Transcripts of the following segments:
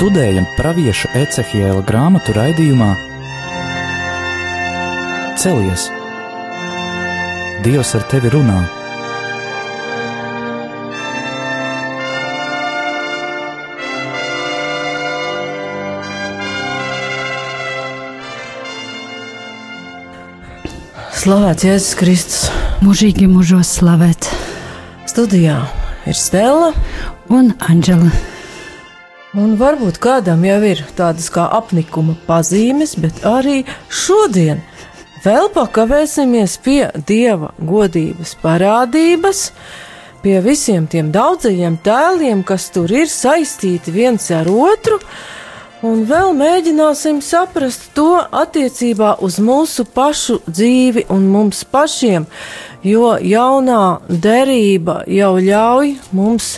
Studējam pravieša Ecehiela grāmatu raidījumā Celies! Dievs ar tevi runā! Slavēts Jēzus Kristus. Mūžīgi mūžos slavēt. Studijā ir Stela. Un Anģela. Un varbūt kādam jau ir tādas kā apnikuma pazīmes, bet arī šodien vēl pakavēsimies pie dieva godības parādības, pie visiem tiem daudzajiem tēliem, kas tur ir saistīti viens ar otru, un vēl mēģināsim saprast to attiecībā uz mūsu pašu dzīvi un mums pašiem, jo jaunā derība jau ļauj mums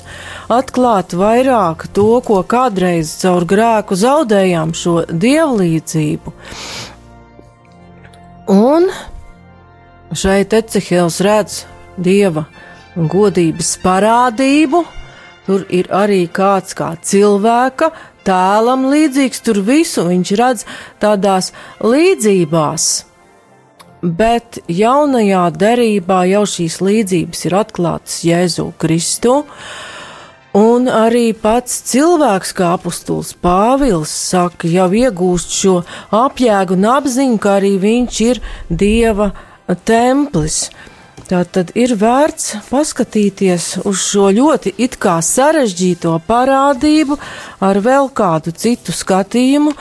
atklāt vairāk to, ko kādreiz caur grēku zaudējām šo dievlīdzību. Un šeit Ecehils redz dieva godības parādību. Tur ir arī kāds kā cilvēka tēlam līdzīgs, tur visu viņš redz tādās līdzībās. Bet jaunajā derībā jau šīs līdzības ir atklātas Jēzu Kristu. Un arī pats cilvēks, kā apustulis Pāvils saka, jau iegūst šo apjēgu un apziņu, ka arī viņš ir Dieva templis. Tā tad ir vērts paskatīties uz šo ļoti it kā sarežģīto parādību ar vēl kādu citu skatījumu,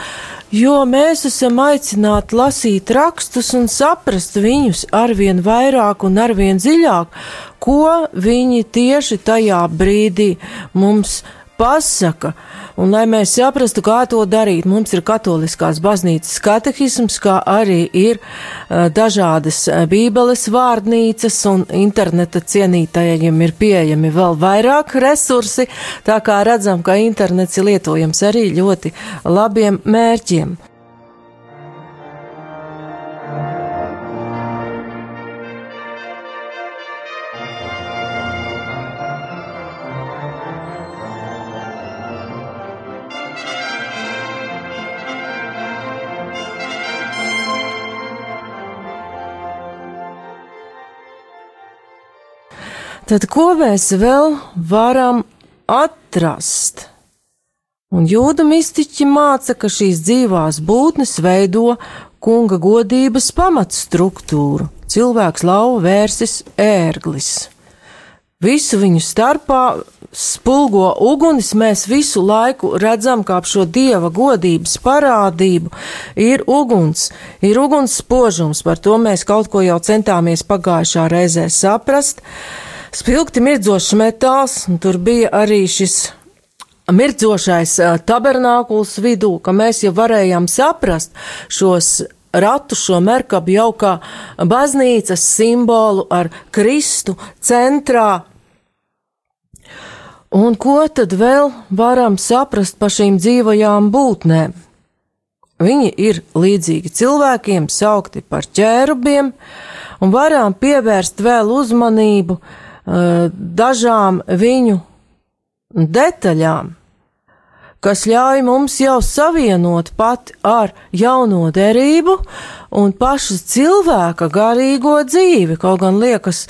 jo mēs esam aicināti lasīt rakstus un saprast viņus arvien vairāk un arvien dziļāk, ko viņi tieši tajā brīdī mums pasaka. Un, lai mēs saprastu, kā to darīt, mums ir katoliskās baznīcas katehisms, kā arī ir uh, dažādas bībeles vārdnīcas, un interneta cienītājiem ir pieejami vēl vairāk resursi, tā kā redzam, ka internets ir lietojams arī ļoti labiem mērķiem. Tad ko mēs vēl varam atrast? Un jūda mistiķi māca, ka šīs dzīvās būtnes veido kunga godības pamatstruktūru. Cilvēks lauva vērsis ērglis. Visu viņu starpā spulgo uguns, mēs visu laiku redzam, kā ap šo dieva godības parādību ir uguns, ir uguns spožums, par to mēs kaut ko jau centāmies pagājušā reizē saprast. Uh, spilgti mirdzošs metāls, un tur bija arī šis mirdzošais tabernākuls vidū, ka mēs jau varējām saprast šos ratu šo merkabu jau kā baznīcas simbolu ar Kristu centrā. Un ko tad vēl varam saprast par šīm dzīvajām būtnēm? Viņi ir līdzīgi cilvēkiem, saukti par ķērubiem, un varam pievērst vēl uzmanību uh, dažām viņu detaļām, kas ļauj mums jau savienot pat ar jauno derību un pašu cilvēka garīgo dzīvi. Kaut gan liekas,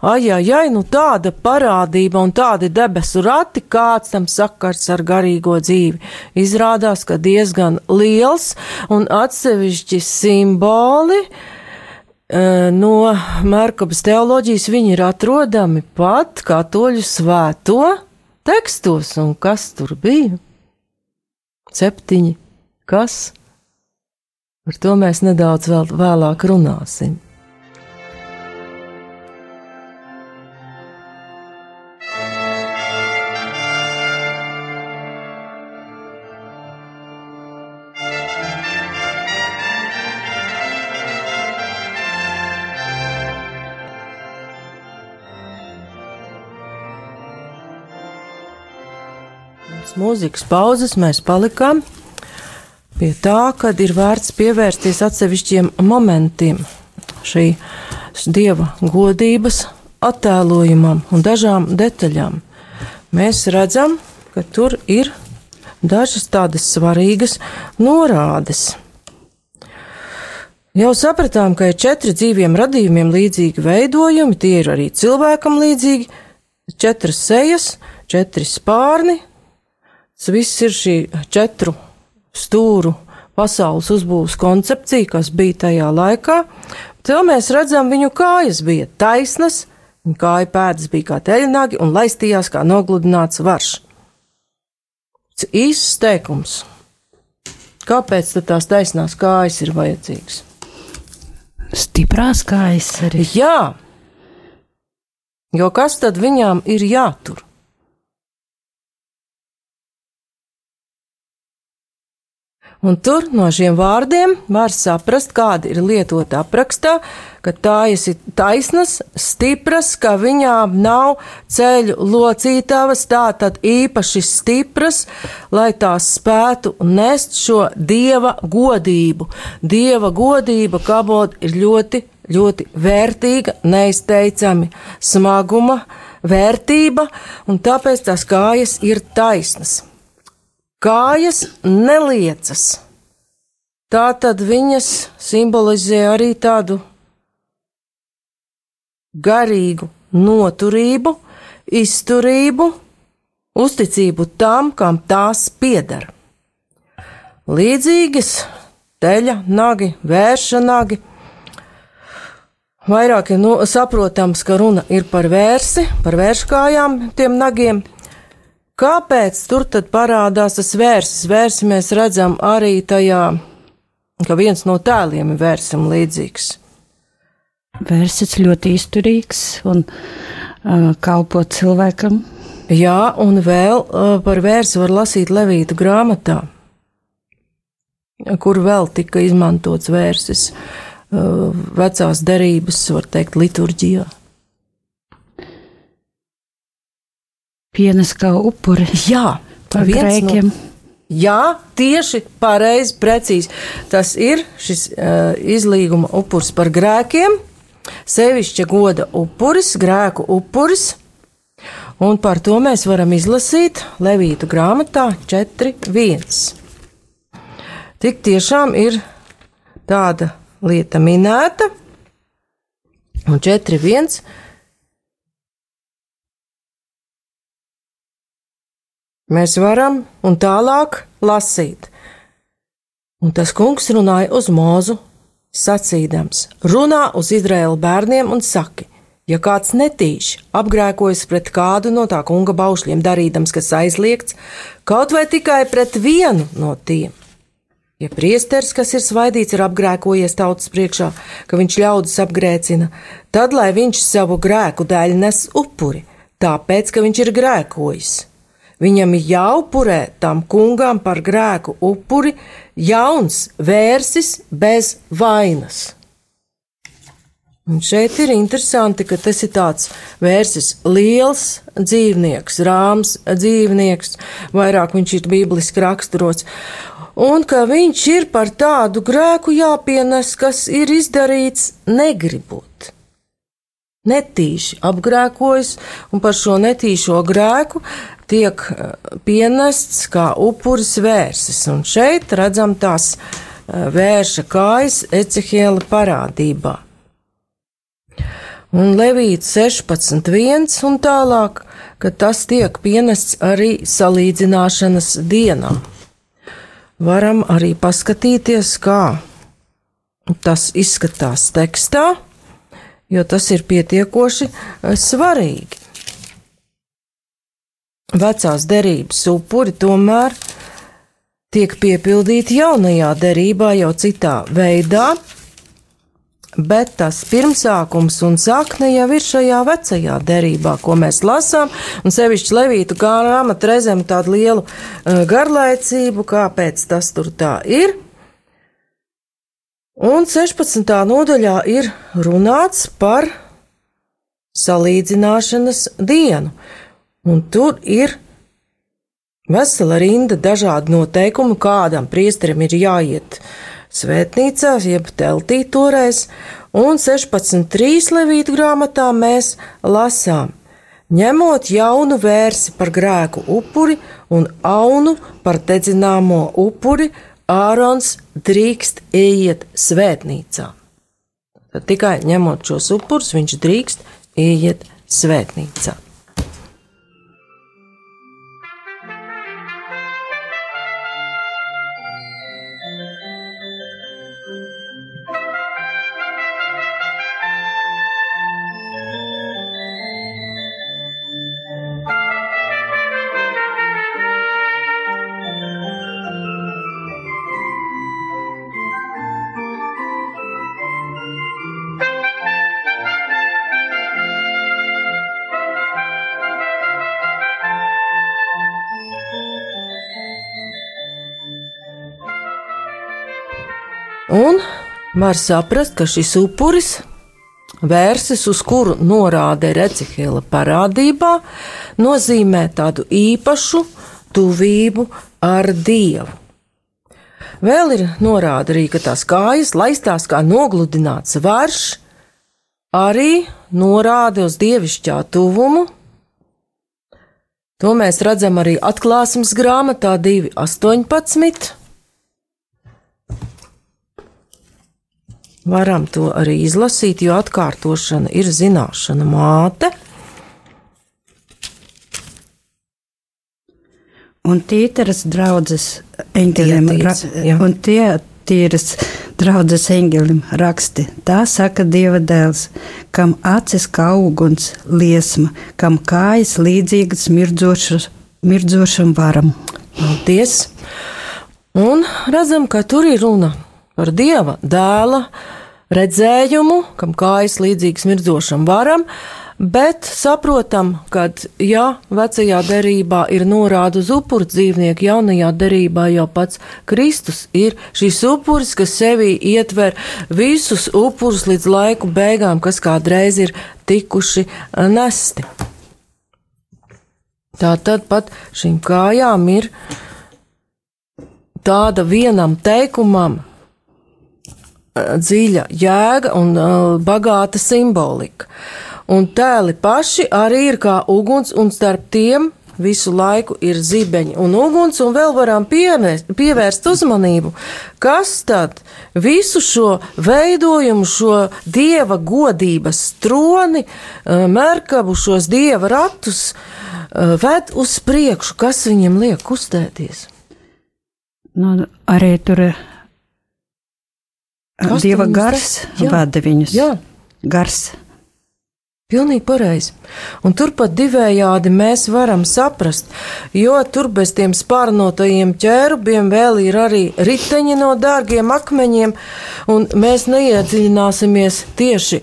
ai, ai, ai, nu tāda parādība un tādi debesu rati, kāds tam sakars ar garīgo dzīvi. Izrādās, ka diezgan liels un atsevišķi simboli, uh, no Mērkabas teoloģijas viņi ir atrodami pat katoļu svēto tekstos, un kas tur bija? Septiņi. Kas? Par to mēs nedaudz vēl vēlāk runāsim. Mūzikas pauzes mēs palikām pie tā, kad ir vērts pievērsties atsevišķiem momentiem šī dieva godības attēlojumam un dažām detaļām. Mēs redzam, ka tur ir dažas tādas svarīgas norādes. Jau sapratām, ka ir četri dzīviem radījumiem līdzīgi veidojumi, tie ir arī cilvēkam līdzīgi, četras sejas, četri spārni. Tas viss ir šī četru stūru pasaules uzbūves koncepcija, kas bija tajā laikā. Te mēs redzam, viņu kājas bija taisnas, viņa kāja pēdas bija kā teļnagi un laistījās kā nogludināts varš. Īsts teikums. Kāpēc tās taisnās kājas ir vajadzīgas? Stiprās kājas arī. Jā, jo kas tad viņām ir jātur? Un tur no šiem vārdiem var saprast, kāda ir lietota aprakstā, ka tā ir taisnas, stipras, ka viņām nav ceļu locītavas, tātad īpaši stipras, lai tās spētu nest šo dieva godību. Dieva godība, kabot, ir ļoti, ļoti vērtīga, neizteicami smaguma vērtība, un tāpēc tās kājas ir taisnas. Kājas neliecas. Tā tad viņas simbolizē arī tādu garīgu noturību, izturību, uzticību tam, kam tās pieder. Līdzīgas teļa nagi, vērša nagi. Vairāk ir no, saprotams, ka runa ir par vērsi, par vērškājām, tiem nagiem. Kāpēc tur tad parādās tas vērsis? Vērsi mēs redzam arī tajā, ka viens no tēliem ir vērsim līdzīgs. Vērsis ļoti izturīgs un uh, kalpo cilvēkam. Jā, un vēl uh, par vērsi var lasīt Levītu grāmatā, kur vēl tika izmantots vērsis uh, vecās derības, var teikt, liturģijā. Pienes kā upuri. Jā, par grēkiem. No, jā, tieši pareizi, precīzi. Tas ir šis uh, izlīguma upuris par grēkiem, sevišķa goda upuris, grēku upuris. Un par to mēs varam izlasīt Levītu grāmatā 4.1. Tik tiešām ir tāda lieta minēta, un 4.1 Mēs varam un tālāk lasīt. Un tas kungs runāja uz mūzu, sacīdams: Runā uz Izraēlu bērniem un saki, ja kāds netīši apgrēkojas pret kādu no tā kunga baušļiem, darīdams, kas aizliegts, kaut vai tikai pret vienu no tiem. Ja priesteris, kas ir svaidīts, ir apgrēkojies tautas priekšā, ka viņš ļaudis apgrēcina, tad lai viņš savu grēku dēļ nes upuri, tāpēc, ka viņš ir grēkojis. Viņam jāupurē tam kungam par grēku upuri jauns vērsis bez vainas. Un šeit ir interesanti, ka tas ir tāds vērsis liels dzīvnieks, rāms dzīvnieks, vairāk viņš ir bibliski raksturots, un ka viņš ir par tādu grēku jāpienes, kas ir izdarīts negribot netīši apgrēkojas, un par šo netīšo grēku tiek eh, pienests kā upuris vērsis. Un šeit redzam tās eh, vērša kājas Ecehiela parādībā. Un Levīts 16.1 un tālāk, ka tas tiek pienests arī salīdzināšanas dienā. Varam arī paskatīties, kā tas izskatās tekstā, jo tas ir pietiekoši eh, svarīgi vecās derības upuri tomēr tiek piepildīti jaunajā derībā jau citā veidā, bet tas pirmsākums un sakne jau ir šajā vecajā derībā, ko mēs lasām, un sevišķi Levītu grāmatu reizēm tādu lielu uh, garlaicību, kāpēc tas tur tā ir. Un 16. nodaļā ir runāts par salīdzināšanas dienu. Un tur ir vesela rinda dažādu noteikumu, kādam priesterim ir jāiet svētnīcā, jeb teltī toreiz, un 16.3 levītu grāmatā mēs lasām. Ņemot jaunu vērsi par grēku upuri un aunu par dedzināmo upuri Ārons drīkst ieiet svētnīcā. Tad tikai ņemot šos upurus, viņš drīkst ieiet svētnīcā. Un var saprast, ka šis upuris vērsis, uz kuru norāda Recihela parādībā, nozīmē tādu īpašu tuvību ar Dievu. Vēl ir norāda arī, ka tās kājas laistās kā nogludināts varš, arī norāda uz dievišķā tuvumu. To mēs redzam arī atklāsmes grāmatā 2.18. Varam to arī izlasīt, jo atkārtošana ir zināšana māte. Un tīteras draudzes eņģelim, ra- jā. un tie tīras draudzes eņģelim raksti. Tā saka Dieva dēls, kam acis kā uguns liesma, kam kājas līdzīgas mirdzošam varam. Paldies! Un redzam, ka tur ir runa par dieva dēla redzējumu, kam kājas līdzīgas mirdzošam varam, bet saprotam, ka, ja vecajā derībā ir norāda uz upuru dzīvnieku, jaunajā derībā jau pats Kristus ir šīs upuris, kas sevī ietver visus upurus līdz laiku beigām, kas kādreiz ir tikuši nesti. Tā tad pat šīm kājām ir tāda vienam teikumam eh, dziļa jēga un uh, bagāta simbolika. Un tēli paši arī ir kā uguns, un starp tiem visu laiku ir zibeņi un uguns, un vēl varam pievērst, pievērst uzmanību, kas tad visu šo veidojumu, šo dieva godības troni, uh, merkabu, šos dieva ratus ved uz priekšu, kas viņam liek kustēties. Nu, arī tur Kas Dieva gars jā. vada viņus. Jā. Gars. Pilnīgi pareizi. Un turpat divējādi mēs varam saprast, jo tur bez tiem spārnotajiem ķērubiem vēl ir arī riteņi no dārgiem akmeņiem, un mēs neiedziļināsimies tieši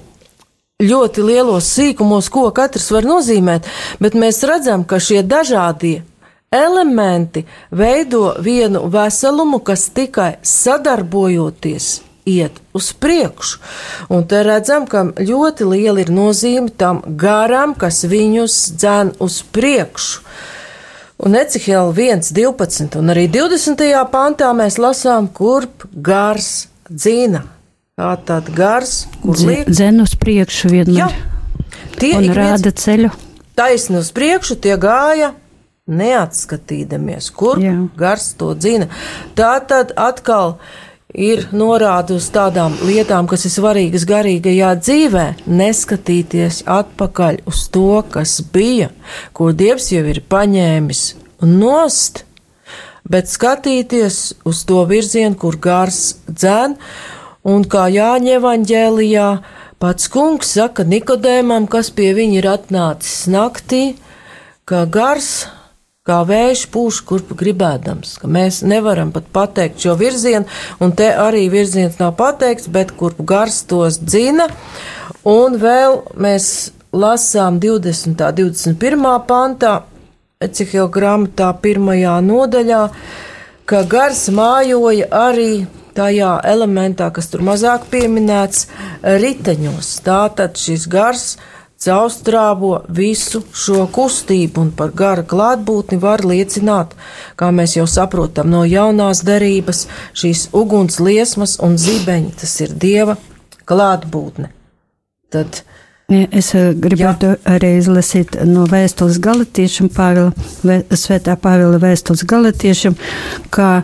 ļoti lielos sīkumos, ko katrs var nozīmēt, bet mēs redzam, ka šie dažādie elementi veido vienu veselumu, kas tikai sadarbojoties iet uz priekšu. Un te redzam, ka ļoti liela ir nozīme tam garam, kas viņus dzen uz priekšu. Un Ecihela 1, 12 un arī 20. pantā mēs lasām, kurp gars dzina. Tā tad gars, kur liek Dzen uz priekšu Jā, vienmēr. tie Un ik viens rāda ceļu. taisni uz priekšu, tie gāja neatskatīdamies, kur Jā. Jā. gars to dzina. Tā tad atkal ir norāda uz tādām lietām, kas ir svarīgas garīgajā dzīvē, neskatīties atpakaļ uz to, kas bija, ko Dievs jau ir paņēmis un nost, bet skatīties uz to virzienu, kur gars dzēn, un kā Jāņa evaņģēlijā pats kungs saka Nikodēmam, kas pie viņa ir atnācis naktī, ka gars kā vējš pūš, kurp gribēdams, mēs nevaram pat pateikt šo virzienu, un te arī virziens nav pateikts, bet kurp gars tos dzina, un vēl mēs lasām 20. 21. pantā, Ecihela grāmatā pirmajā nodaļā, ka gars mājoja arī tajā elementā, kas tur mazāk pieminēts, riteņos. Tātad šis gars caurstrāvo visu šo kustību, un par gara klātbūtni var liecināt, kā mēs jau saprotam no jaunās derības, šīs uguns liesmas un zibeņi, tas ir dieva klātbūtne. Tad Es eh, gribētu Jā. arī izlasīt no vēstules galotiešiem, Svētā Pāvila vēstules galotiešiem, kā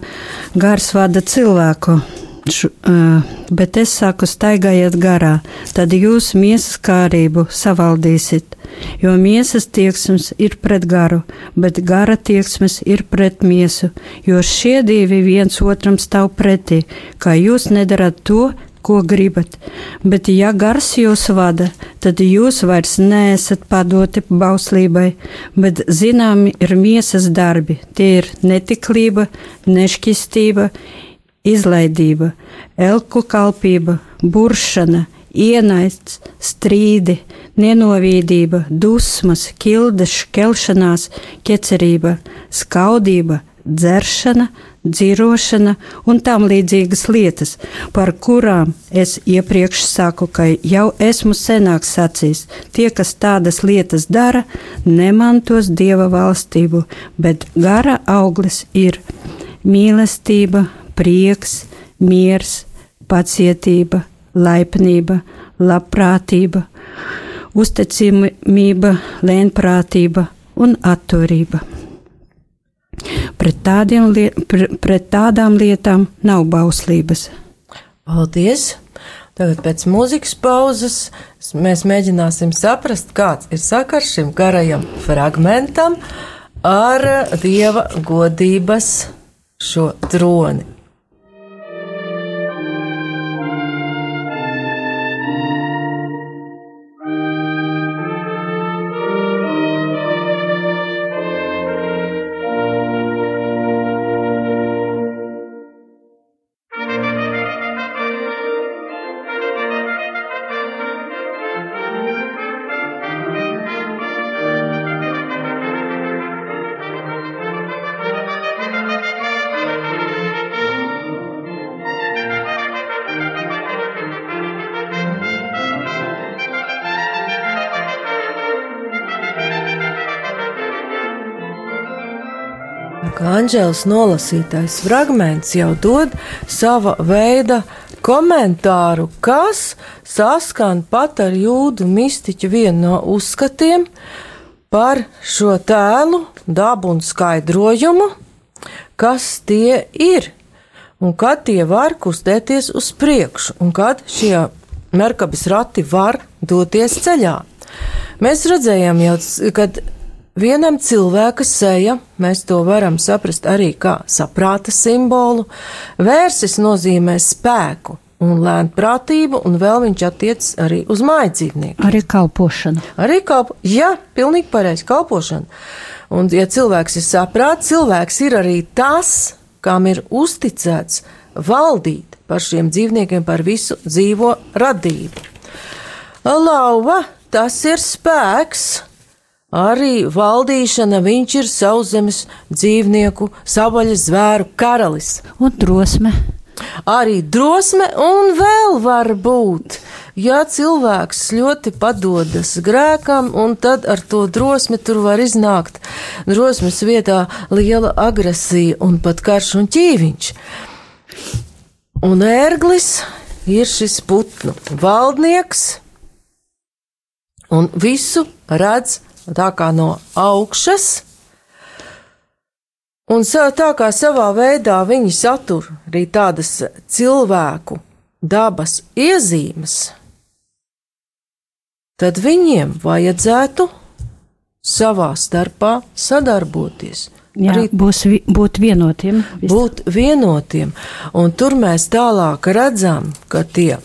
gars vada cilvēku. Uh, bet es saku, staigājiet garā, tad jūs miesas kārību savaldīsiet, jo miesas tieksmes ir pret garu, bet gara tieksmes ir pret miesu, jo šie divi viens otram stāv pretī, kā jūs nedarat to, ko gribat, bet ja gars jūs vada, tad jūs vairs neesat padoti bauslībai, bet zināmi ir miesas darbi, tie ir netiklība, nešķistība, izlaidība, elku kalpība, buršana, ienaids, strīdi, nenovīdība, dusmas, kildes, šķelšanās, ķecerība, skaudība, dzeršana, dzirošana un tam līdzīgas lietas, par kurām es iepriekš saku, ka jau esmu senāk sacījis, tie, kas tādas lietas dara, nemantos dieva valstību, bet gara auglis ir mīlestība, prieks, miers, pacietība, laipnība, labprātība, uzticamība, lēnprātība un atturība. Pret, tādiem, pret, tādām lietām nav bauslības. Paldies! Tagad pēc mūzikas pauzes mēs mēģināsim saprast, kāds ir sakars šim garajam fragmentam ar dieva godības šo troni. Anģēlas nolasītais fragments jau dod sava veida komentāru, kas saskan pat ar jūdu mistiķu vienu no uzskatiem par šo tēlu, dabu un skaidrojumu, kas tie ir un kad tie var kustēties uz priekšu, un kad šie merkabas rati var doties ceļā. Mēs redzējām jau, kad Vienam cilvēka seja, mēs to varam saprast arī kā saprāta simbolu, vērsis nozīmē spēku un lēnprātību, un vēl viņš attiecas arī uz mājdzīvnieku. Arī kalpošanu. Arī kalpo, jā, pilnīgi pareizi kalpošanu. Un, ja cilvēks ir saprāts, cilvēks ir arī tas, kam ir uzticēts valdīt par šiem dzīvniekiem, par visu dzīvo radību. Lauva, tas ir spēks, Arī valdīšana viņš ir sauszemes dzīvnieku, savaļas zvēru karalis. Un drosme. Arī drosme un vēl var būt. Ja cilvēks ļoti padodas grēkam, un tad ar to drosmi tur var iznākt drosmes vietā liela agresija un pat karš un ķīviņš. Un ērglis ir šis putnu valdnieks, un visu redz tā kā no augšas. Un tā kā savā veidā viņi satur arī tādas cilvēku dabas iezīmes, tad viņiem vajadzētu savā starpā sadarboties. Jā, arī būs vi, būt vienotiem. Visu. Būt vienotiem. Un tur mēs tālāk redzam, ka tie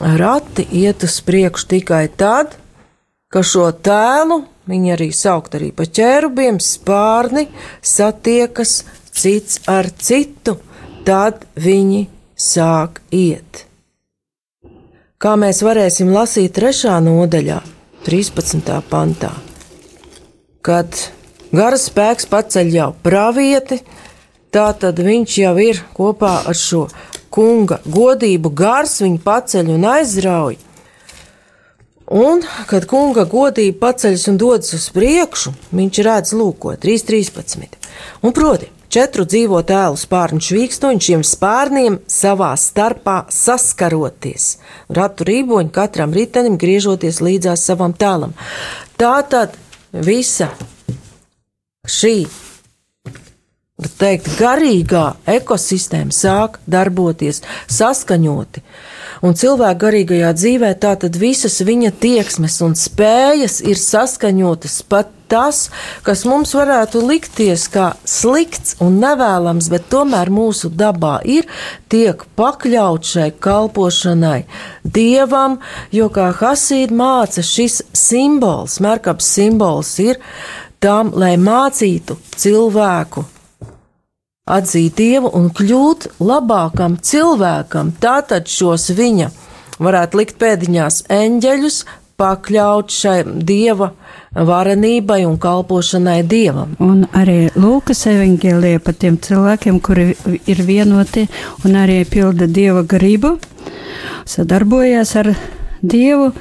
rati iet uz priekšu tikai tad, ka šo tēlu Viņi arī saukt arī pa ķērubiem, spārni satiekas cits ar citu, tad viņi sāk iet. Kā mēs varēsim lasīt trešā nodaļā, 13. pantā, kad garas spēks paceļ jau pravieti, tā tad viņš jau ir kopā ar šo kunga godību gars, viņu paceļ un aizrauj. Un, kad kunga godība paceļas un dodas uz priekšu, viņš redz lūko 3.13. Un proti, četru dzīvo tēlu spārnu švīkstoņu šiem spārniem savā starpā saskaroties. Ratu rīboņi katram ritenim griežoties līdzās savam tēlam. Tātad visa šī teikt, garīgā ekosistēma sāk darboties saskaņoti. Un cilvēka garīgajā dzīvē tātad visas viņa tieksmes un spējas ir saskaņotas pat tas, kas mums varētu likties kā slikts un nevēlams, bet tomēr mūsu dabā ir, tiek pakļaut šai kalpošanai dievam, jo kā Hasīda māca, šis simbols, merkabs simbols ir tam, lai mācītu cilvēku atzīt Dievu un kļūt labākam cilvēkam. Tātad šos viņa varētu likt pēdiņās eņģeļus, pakļaut šai Dieva varenībai un kalpošanai Dievam. Un arī Lūkas evanģēlija par tiem cilvēkiem, kuri ir vienoti un arī pilda Dieva gribu, sadarbojās ar Dievu.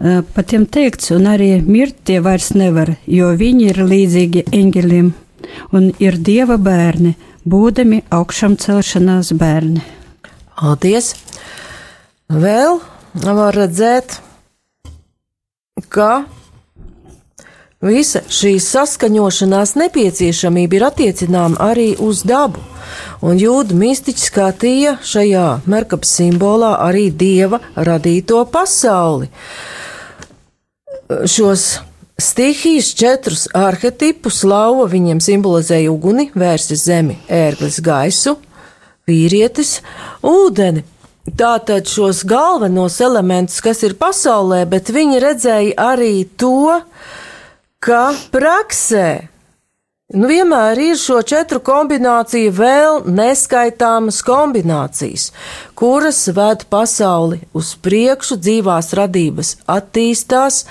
Pat tiem teikts, un arī mirt tie vairs nevar, jo viņi ir līdzīgi eņģeļiem un ir Dieva bērni, būdami augšām celšanās bērni. Paldies! Vēl var redzēt, ka visa šī saskaņošanās nepieciešamība ir attiecināma arī uz dabu. Un jūda mistiķis skatīja šajā merkapa simbolā arī dieva radīto pasauli. Šos Stihijas četrus arhetipus lauva viņiem simbolizēja uguni, vērsis zemi, ērglis gaisu, vīrietis, ūdeni. Tātad šos galvenos elementus, kas ir pasaulē, bet viņi redzēja arī to, ka praksē Nu, vienmēr ir šo četru kombināciju vēl neskaitāmas kombinācijas, kuras ved pasauli uz priekšu, dzīvās radības attīstās,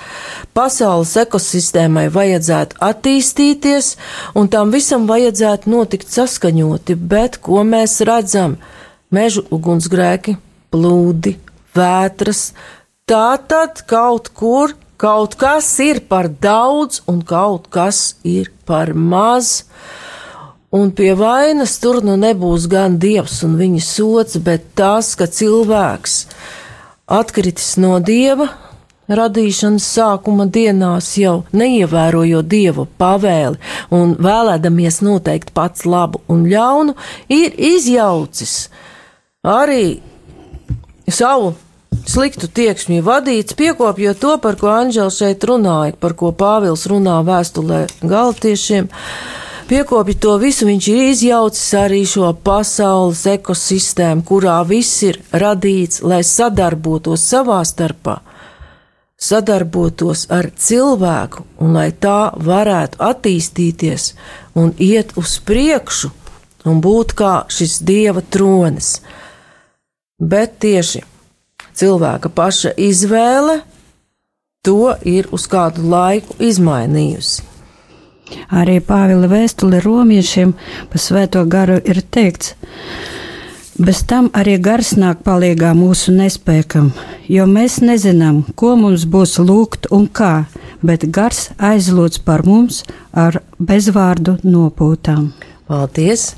pasaules ekosistēmai vajadzētu attīstīties, un tam visam vajadzētu notikt saskaņoti, bet ko mēs redzam? Mežu ugunsgrēki, plūdi, vētras, tā tad kaut kur Kaut kas ir par daudz, un kaut kas ir par maz. Un pie vainas tur nu nebūs gan dievs un viņa sots, bet tas, ka cilvēks atkritis no dieva radīšanas sākuma dienās jau neievērojot dievu pavēli un vēlēdamies noteikt pats labu un ļaunu, ir izjaucis arī savu sliktu tieksmju vadīts, piekopjot to, par ko Anģels šeit runāja, par ko Pāvils runā vēstulē galtiešiem. Piekopja to visu, viņš ir izjaucis arī šo pasaules ekosistēmu, kurā viss ir radīts, lai sadarbotos savā starpā, sadarbotos ar cilvēku, un lai tā varētu attīstīties un iet uz priekšu un būt kā šis dieva tronis. Bet tieši cilvēka paša izvēle to ir uz kādu laiku izmainījusi. Arī Pāvila vēstule romiešiem pa svēto garu ir teikts, bez tam arī gars nāk palīgā mūsu nespēkam, jo mēs nezinām, ko mums būs lūgt un kā, bet gars aizlūdz par mums ar bezvārdu nopūtām. Paldies!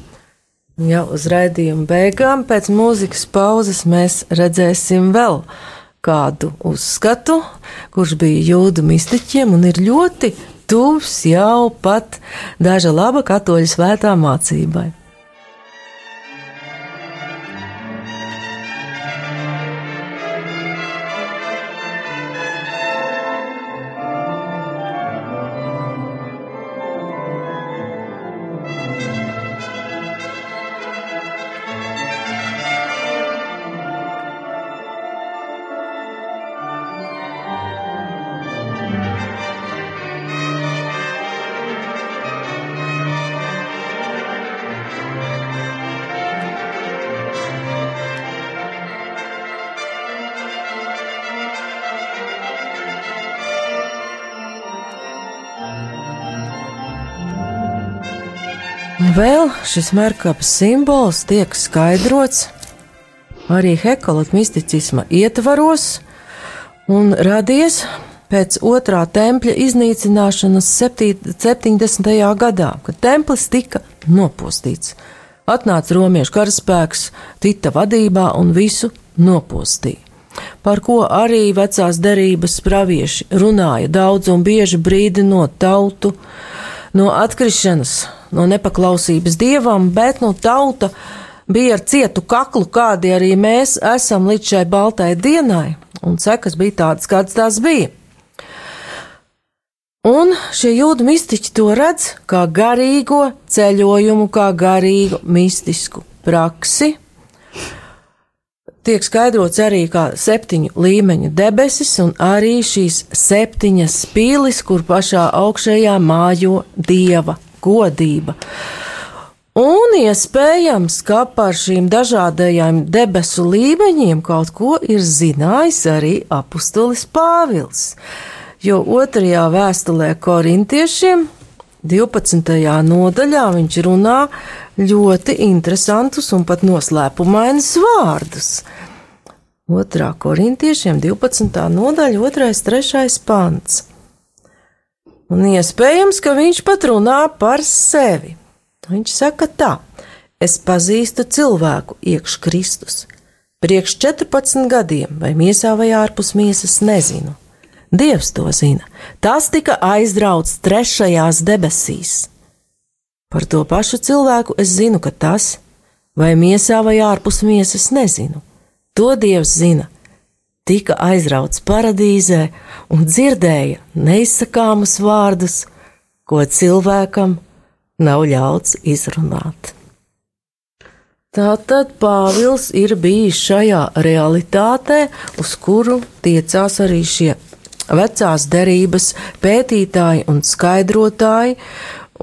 Jau uz raidījuma beigām, pēc mūzikas pauzes, mēs redzēsim vēl kādu uzskatu, kurš bija jūdu mistiķiem un ir ļoti tuvs jau pat daža laba katoļu svētā mācībai. Šis merkāpes simbols tiek skaidrots arī hekolot misticisma ietvaros un radies pēc otrā tempļa iznīcināšanas 70. gadā, kad templis tika nopostīts. Atnāca romiešu karaspēks Tita vadībā un visu nopostīja. Par ko arī vecās derības pravieši runāja daudz un bieži brīdinot tautu no atkrišanas, no nepaklausības dievam, bet no tauta bija ar cietu kaklu, kādi arī mēs esam līdz šai baltai dienai, un sekas bija tādas, kādas tās bija. Un šie jūdu mistiķi to redz kā garīgo ceļojumu, kā garīgu mistisku praksi. Tiek skaidrots arī kā septiņu līmeņu debesis un arī šīs septiņas pīlis, kur pašā augšējā mājo dieva godība. Un iespējams, ka par šīm dažādajām debesu līmeņiem kaut ko ir zinājis arī apustulis Pāvils jo otrajā vēstulē korintiešiem, 12. nodaļā, viņš runā ļoti interesantus un pat noslēpumainus vārdus. Otrā korintiešiem 12. nodaļa, 2. 3. pants. Un iespējams, ka viņš pat runā par sevi. Viņš saka tā: Es pazīstu cilvēku iekš Kristus. Priekš 14 gadiem, vai miesā vai ārpus miesas, nezinu Dievs to zina. Tas tika aizrauts trešajās debesīs. Par to pašu cilvēku es zinu, ka tas, vai miesā vai ārpus miesas, nezinu. To Dievs zina. Tika aizrauts paradīzē un dzirdēja neizsakāmus vārdus, ko cilvēkam nav ļauts izrunāt. Tātad Pāvils ir bijis šajā realitātē, uz kuru tiecās arī šie vecās derības pētītāji un skaidrotāji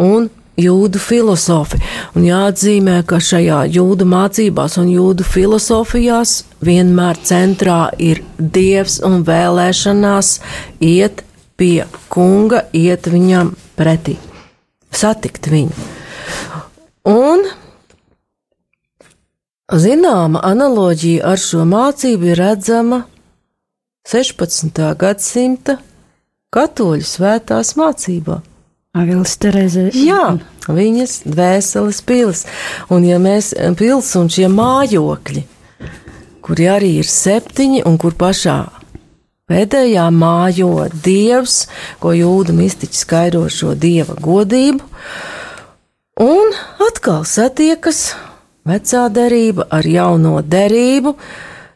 un jūdu filozofi. Un jāatzīmē, ka šajā jūdu mācībās un jūdu filozofijās vienmēr centrā ir dievs un vēlēšanās iet pie kunga, iet viņam pretī, satikt viņu. Un zināma analoģija ar šo mācību ir redzama 16. gadsimta katoļu svētās mācībā. Avils Terēzē. Jā, viņas dvēseles pils. Un ja mēs pils un šie mājokļi, kuri arī ir septiņi un kur pašā pēdējā mājo dievs, ko jūda mistiķi skaidro šo dieva godību, un atkal satiekas vecā derība ar jauno derību,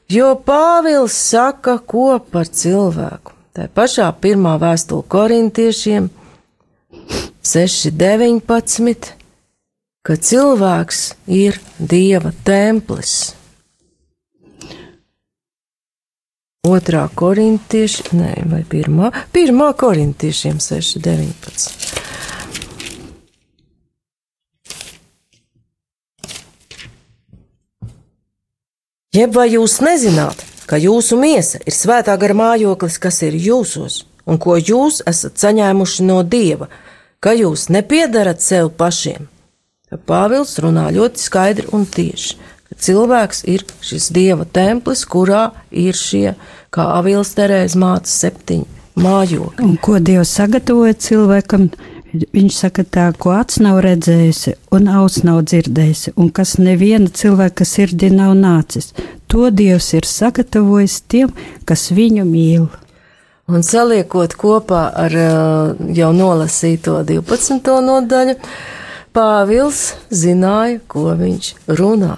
Jo Pāvils saka, ko par cilvēku. Tā pašā pirmā vēstule korintiešiem 6.19, ka cilvēks ir Dieva templis. Otrā korintieša, nē, vai pirmā, pirmā korintiešiem 6.19. Jeb vai jūs nezināt, ka jūsu miesa ir svētā gara mājoklis, kas ir jūsos, un ko jūs esat saņēmuši no dieva, ka jūs nepiedarat sev pašiem? Pāvils runā ļoti skaidri un tieši, ka cilvēks ir šis dieva templis, kurā ir šie, kā Avils Terēs māca, septiņi mājokļi. Un ko Dievs sagatavoja cilvēkam? Viņš saka, tā, ko acis nav redzējusi, un auss nav dzirdējusi, un kas neviena cilvēka sirdī nav nācis. To Dievs ir sagatavojis tiem, kas viņu mīl. Un saliekot kopā ar uh, jau nolasīto 12. nodaļu, Pāvils zināja, ko viņš runā.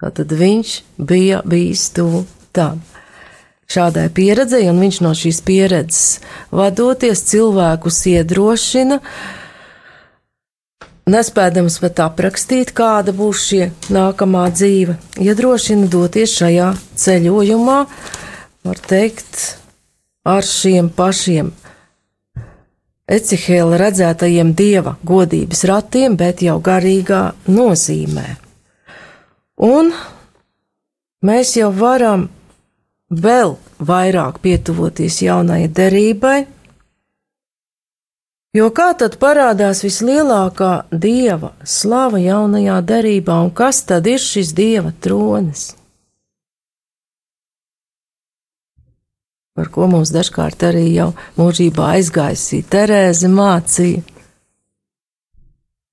Tad viņš bija bijis tuvu tam šādai pieredzei, un viņš no šīs pieredzes vadoties cilvēkus iedrošina, nespēdams pat aprakstīt, kāda būs šie nākamā dzīve, iedrošina doties šajā ceļojumā, var teikt, ar šiem pašiem Ecihēla redzētajiem dieva godības ratiem, bet jau garīgā nozīmē. Un mēs jau varam vēl vairāk pietuvoties jaunai derībai, jo kā tad parādās vislielākā dieva slava jaunajā derībā, un kas tad ir šis dieva tronis? Par ko mums dažkārt arī jau mūžībā aizgaisīja Terēze mācīja.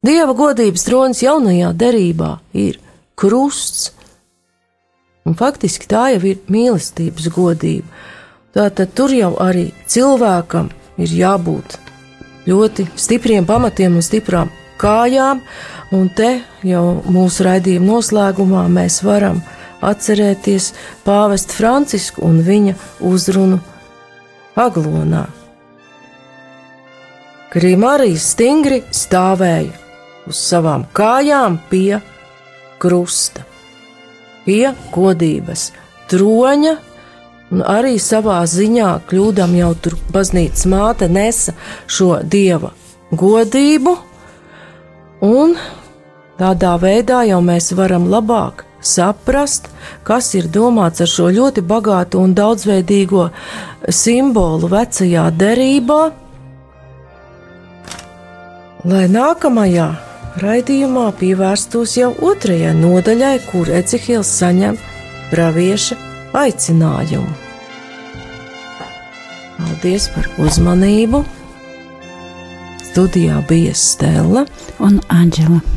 Dieva godības tronis jaunajā derībā ir krusts, un faktiski tā jau ir mīlestības godība. Tātad tur jau arī cilvēkam ir jābūt ļoti stipriem pamatiem un stiprām kājām, un te jau mūsu raidījuma noslēgumā mēs varam atcerēties pāvestu Francisku un viņa uzrunu Aglonā. Krimārija stingri stāvēja uz savām kājām pie krusta, pie godības troņa, un arī savā ziņā kļūdam jau tur baznīcas māte nesa šo dieva godību, un tādā veidā jau mēs varam labāk saprast, kas ir domāts ar šo ļoti bagāto un daudzveidīgo simbolu vecajā derībā, lai nākamajā raidījumā pievērstos jau otrajai nodaļai, kur Ecehils saņem pravieša aicinājumu. Paldies par uzmanību! Studijā bija Stela un Anģela.